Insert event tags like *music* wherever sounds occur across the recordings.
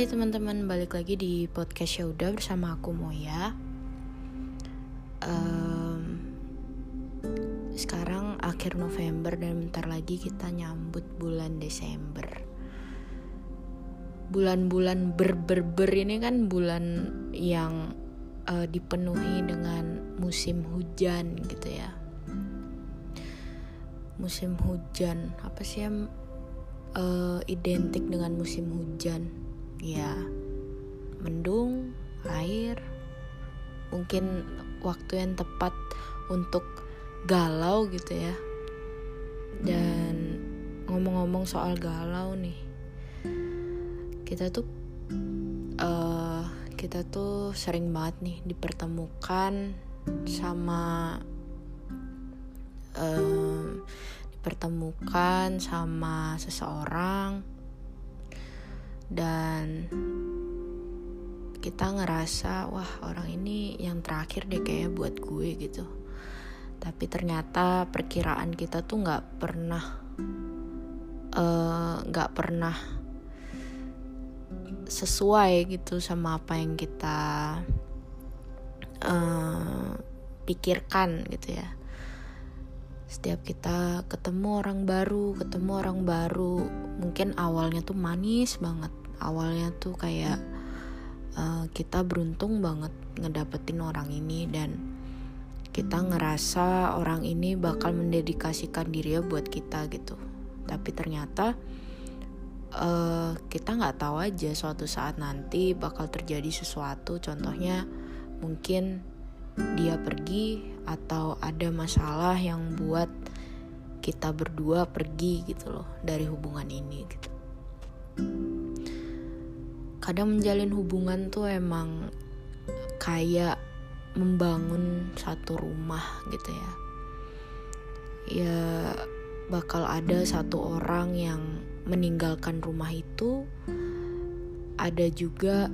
Hai teman-teman, balik lagi di podcast Yaudah bersama aku Moya. Um, sekarang akhir November dan bentar lagi kita nyambut bulan Desember. Bulan-bulan ber-ber-ber ini kan bulan yang uh, dipenuhi dengan musim hujan gitu ya. Musim hujan apa sih yang uh, identik dengan musim hujan? Ya mendung air mungkin waktu yang tepat untuk galau gitu ya. Dan ngomong-ngomong soal galau nih kita tuh uh, kita tuh sering banget nih dipertemukan sama uh, dipertemukan sama seseorang dan kita ngerasa wah orang ini yang terakhir deh kayak buat gue gitu. Tapi ternyata perkiraan kita tuh nggak pernah eh, nggak uh, pernah sesuai gitu sama apa yang kita uh, pikirkan gitu ya. Setiap kita ketemu orang baru ketemu orang baru mungkin awalnya tuh manis banget awalnya tuh kayak uh, kita beruntung banget ngedapetin orang ini dan kita ngerasa orang ini bakal mendedikasikan diri buat kita gitu. Tapi ternyata uh, kita nggak tahu aja suatu saat nanti bakal terjadi sesuatu. Contohnya mungkin dia pergi atau ada masalah yang buat kita berdua pergi gitu loh dari hubungan ini gitu kadang menjalin hubungan tuh emang kayak membangun satu rumah gitu ya. Ya bakal ada satu orang yang meninggalkan rumah itu. Ada juga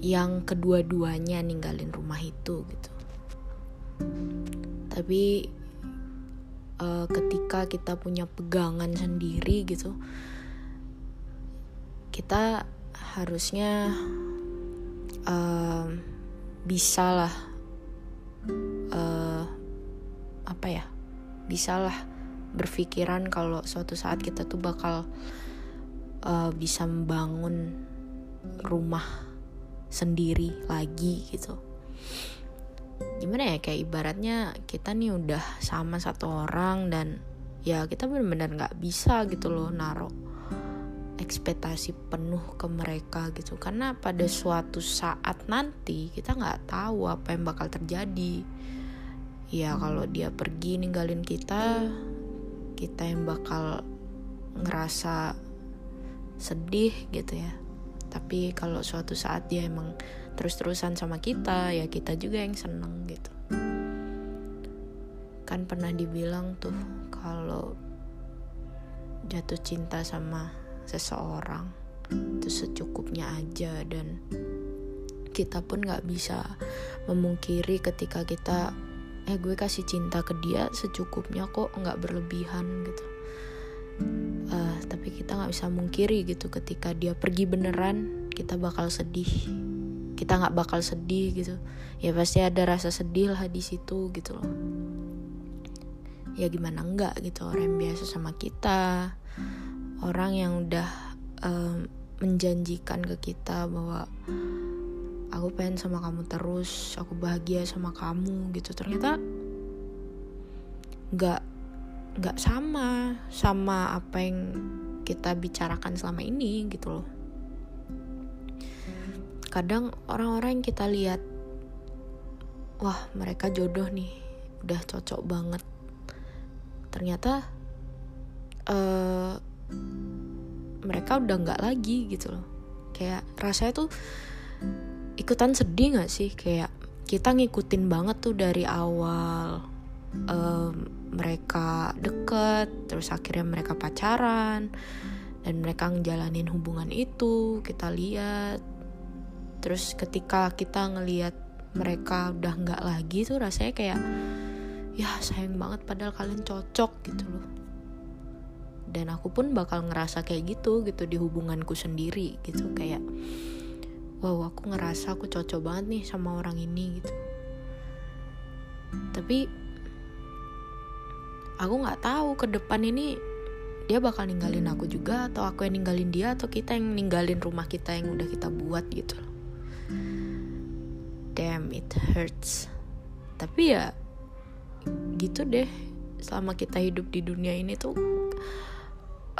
yang kedua-duanya ninggalin rumah itu gitu. Tapi uh, ketika kita punya pegangan sendiri gitu kita harusnya uh, bisa lah uh, apa ya bisa lah berpikiran kalau suatu saat kita tuh bakal uh, bisa membangun rumah sendiri lagi gitu. Gimana ya kayak ibaratnya kita nih udah sama satu orang dan ya kita benar-benar nggak bisa gitu loh naruh ekspektasi penuh ke mereka gitu. Karena pada suatu saat nanti kita nggak tahu apa yang bakal terjadi. Ya kalau dia pergi ninggalin kita kita yang bakal ngerasa sedih gitu ya. Tapi kalau suatu saat dia emang terus-terusan sama kita ya kita juga yang seneng gitu. Kan pernah dibilang tuh kalau jatuh cinta sama seseorang itu secukupnya aja dan kita pun nggak bisa memungkiri ketika kita eh gue kasih cinta ke dia secukupnya kok nggak berlebihan gitu. Uh, tapi kita nggak bisa mungkiri gitu ketika dia pergi beneran kita bakal sedih. Kita nggak bakal sedih gitu. Ya pasti ada rasa sedih lah di situ gitu loh. Ya gimana enggak gitu orang yang biasa sama kita orang yang udah um, menjanjikan ke kita bahwa aku pengen sama kamu terus aku bahagia sama kamu gitu. Ternyata nggak nggak sama sama apa yang kita bicarakan selama ini gitu loh. Kadang orang-orang yang kita lihat wah mereka jodoh nih udah cocok banget. Ternyata uh, mereka udah nggak lagi gitu loh. Kayak rasanya tuh ikutan sedih nggak sih? Kayak kita ngikutin banget tuh dari awal um, mereka deket terus akhirnya mereka pacaran dan mereka ngejalanin hubungan itu kita lihat. Terus ketika kita ngelihat mereka udah nggak lagi tuh rasanya kayak ya sayang banget padahal kalian cocok gitu loh dan aku pun bakal ngerasa kayak gitu gitu di hubunganku sendiri gitu. Kayak wow aku ngerasa aku cocok banget nih sama orang ini gitu. Tapi aku nggak tahu ke depan ini dia bakal ninggalin aku juga atau aku yang ninggalin dia atau kita yang ninggalin rumah kita yang udah kita buat gitu. Loh damn it hurts. Tapi ya gitu deh. Selama kita hidup di dunia ini tuh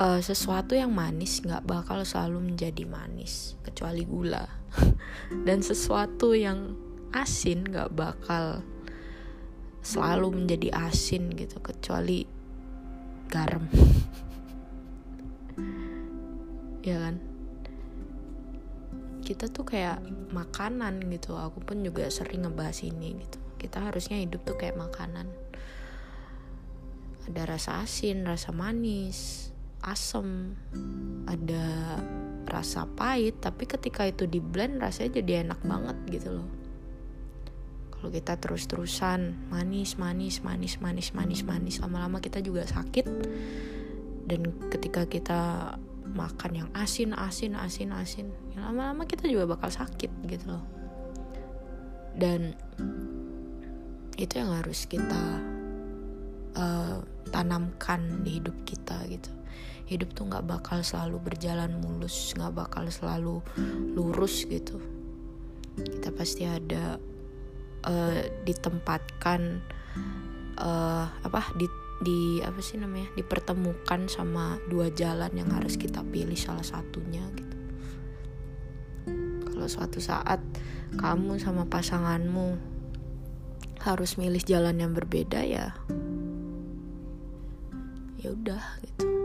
uh, sesuatu yang manis nggak bakal selalu menjadi manis kecuali gula. *laughs* Dan sesuatu yang asin nggak bakal selalu menjadi asin gitu kecuali garam. *laughs* Ya kan? Kita tuh kayak makanan gitu. Aku pun juga sering ngebahas ini gitu. Kita harusnya hidup tuh kayak makanan. Ada rasa asin rasa manis asam ada rasa pahit tapi ketika itu di blend rasanya jadi enak banget gitu loh. Kalau kita terus-terusan manis manis manis manis manis manis lama-lama kita juga sakit. Dan ketika kita makan yang asin asin asin asin ya lama-lama kita juga bakal sakit gitu loh. Dan itu yang harus kita uh, tanamkan di hidup kita gitu hidup tuh nggak bakal selalu berjalan mulus nggak bakal selalu lurus gitu. Kita pasti ada uh, ditempatkan uh, apa di di apa sih namanya dipertemukan sama dua jalan yang harus kita pilih salah satunya gitu. Kalau suatu saat kamu sama pasanganmu harus milih jalan yang berbeda ya ya udah gitu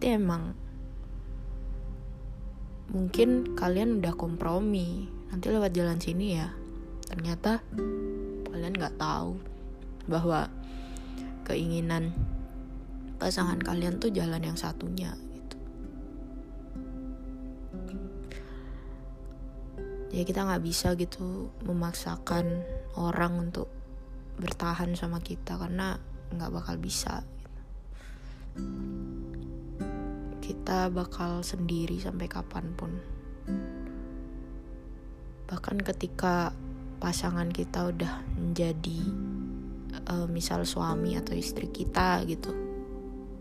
berarti emang mungkin kalian udah kompromi nanti lewat jalan sini ya ternyata kalian nggak tahu bahwa keinginan pasangan kalian tuh jalan yang satunya gitu. Jadi kita nggak bisa gitu memaksakan orang untuk bertahan sama kita karena nggak bakal bisa. Gitu. Kita bakal sendiri sampai kapan pun. Bahkan ketika pasangan kita udah menjadi uh, misal suami atau istri kita gitu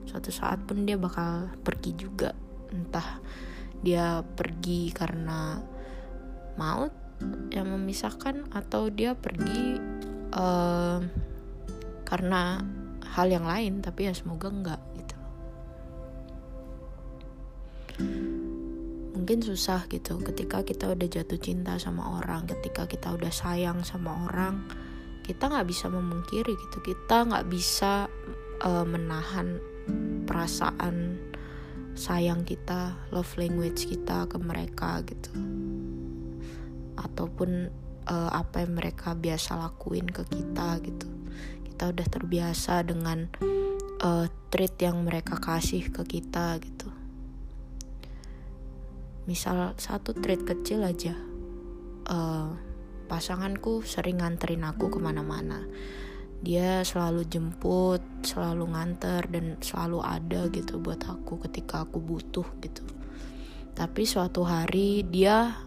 suatu saat pun dia bakal pergi juga. Entah dia pergi karena maut yang memisahkan atau dia pergi uh, karena hal yang lain. Tapi ya semoga enggak mungkin susah gitu. Ketika kita udah jatuh cinta sama orang ketika kita udah sayang sama orang kita nggak bisa memungkiri gitu. Kita nggak bisa uh, menahan perasaan sayang kita love language kita ke mereka gitu. Ataupun uh, apa yang mereka biasa lakuin ke kita gitu. Kita udah terbiasa dengan uh, treat yang mereka kasih ke kita gitu misal satu treat kecil aja uh, pasanganku sering nganterin aku ke mana-mana. Dia selalu jemput selalu nganter dan selalu ada gitu buat aku ketika aku butuh gitu. Tapi suatu hari dia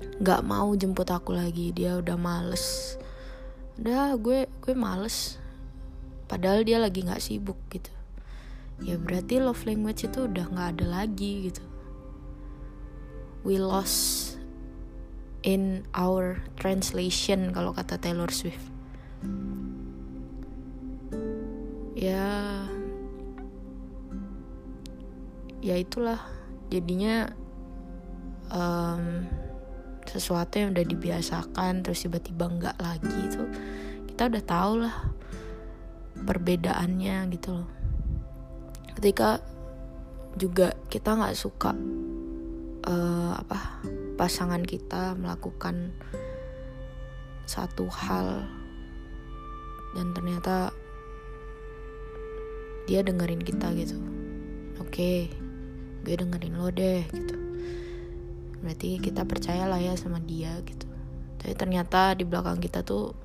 nggak mau jemput aku lagi dia udah males. Udah gue gue males. Padahal dia lagi nggak sibuk gitu. Ya berarti love language itu udah nggak ada lagi gitu we lost in our translation kalau kata Taylor Swift. Ya ya itulah. Jadinya um, sesuatu yang udah dibiasakan terus tiba-tiba enggak lagi itu kita udah tau lah perbedaannya gitu loh. Ketika juga kita nggak suka uh, apa pasangan kita melakukan satu hal dan ternyata dia dengerin kita gitu. Oke okay, gue dengerin lo deh gitu. Berarti kita percaya lah ya sama dia gitu. Tapi ternyata di belakang kita tuh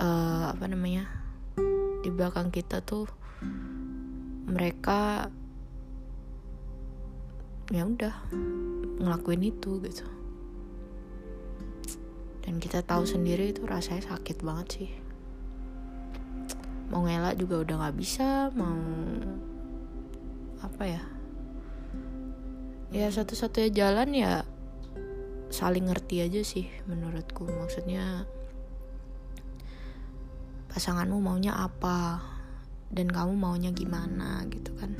uh, apa namanya di belakang kita tuh mereka ya udah ngelakuin itu gitu. Dan kita tahu sendiri itu rasanya sakit banget sih. Mau ngelak juga udah nggak bisa mau apa ya? Ya satu-satunya jalan ya saling ngerti aja sih menurutku. Maksudnya pasanganmu maunya apa? Dan kamu maunya gimana gitu kan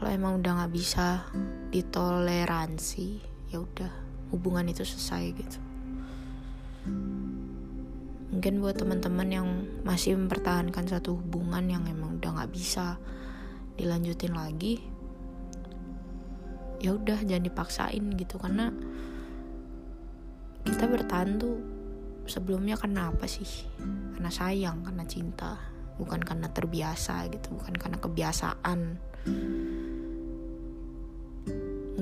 kalau emang udah nggak bisa ditoleransi ya udah hubungan itu selesai gitu. Mungkin buat teman-teman yang masih mempertahankan satu hubungan yang emang udah nggak bisa dilanjutin lagi ya udah jangan dipaksain gitu. Karena kita bertahan tuh sebelumnya karena apa sih? Karena sayang karena cinta bukan karena terbiasa gitu bukan karena kebiasaan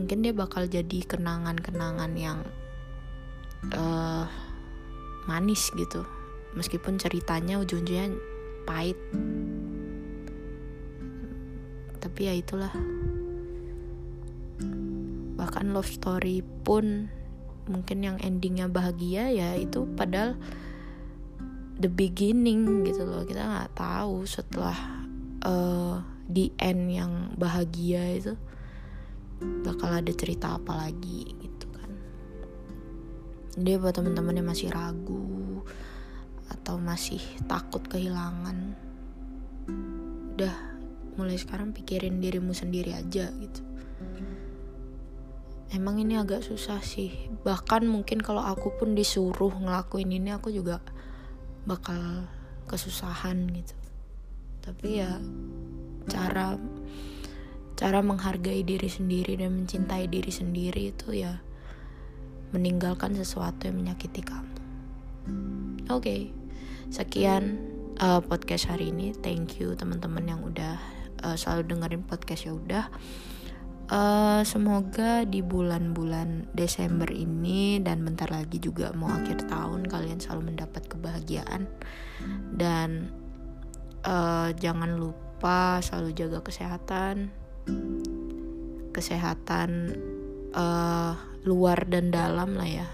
mungkin dia bakal jadi kenangan-kenangan yang uh, manis gitu. Meskipun ceritanya ujung-ujungnya pahit. Tapi ya itulah. Bahkan love story pun mungkin yang endingnya bahagia ya itu padahal the beginning gitu loh. Kita nggak tahu setelah uh, the end yang bahagia itu bakal ada cerita apa lagi gitu kan. Dia buat teman-teman yang masih ragu atau masih takut kehilangan. Udah mulai sekarang pikirin dirimu sendiri aja gitu. Emang ini agak susah sih. Bahkan mungkin kalau aku pun disuruh ngelakuin ini aku juga bakal kesusahan gitu. Tapi ya cara cara menghargai diri sendiri dan mencintai diri sendiri itu ya meninggalkan sesuatu yang menyakiti kamu. Oke okay. sekian uh, podcast hari ini. Thank you teman-teman yang udah uh, selalu dengerin podcast ya udah. Uh, semoga di bulan-bulan Desember ini dan bentar lagi juga mau akhir tahun kalian selalu mendapat kebahagiaan. Dan uh, jangan lupa selalu jaga kesehatan kesehatan uh, luar dan dalam lah ya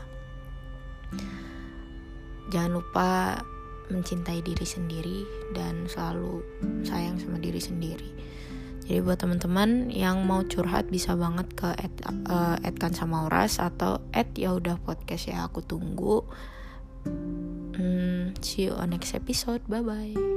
jangan lupa mencintai diri sendiri dan selalu sayang sama diri sendiri jadi buat teman-teman yang mau curhat bisa banget ke at, uh, eh, sama Oras atau at ya udah podcast ya aku tunggu. Hmm, see you on next episode. Bye bye.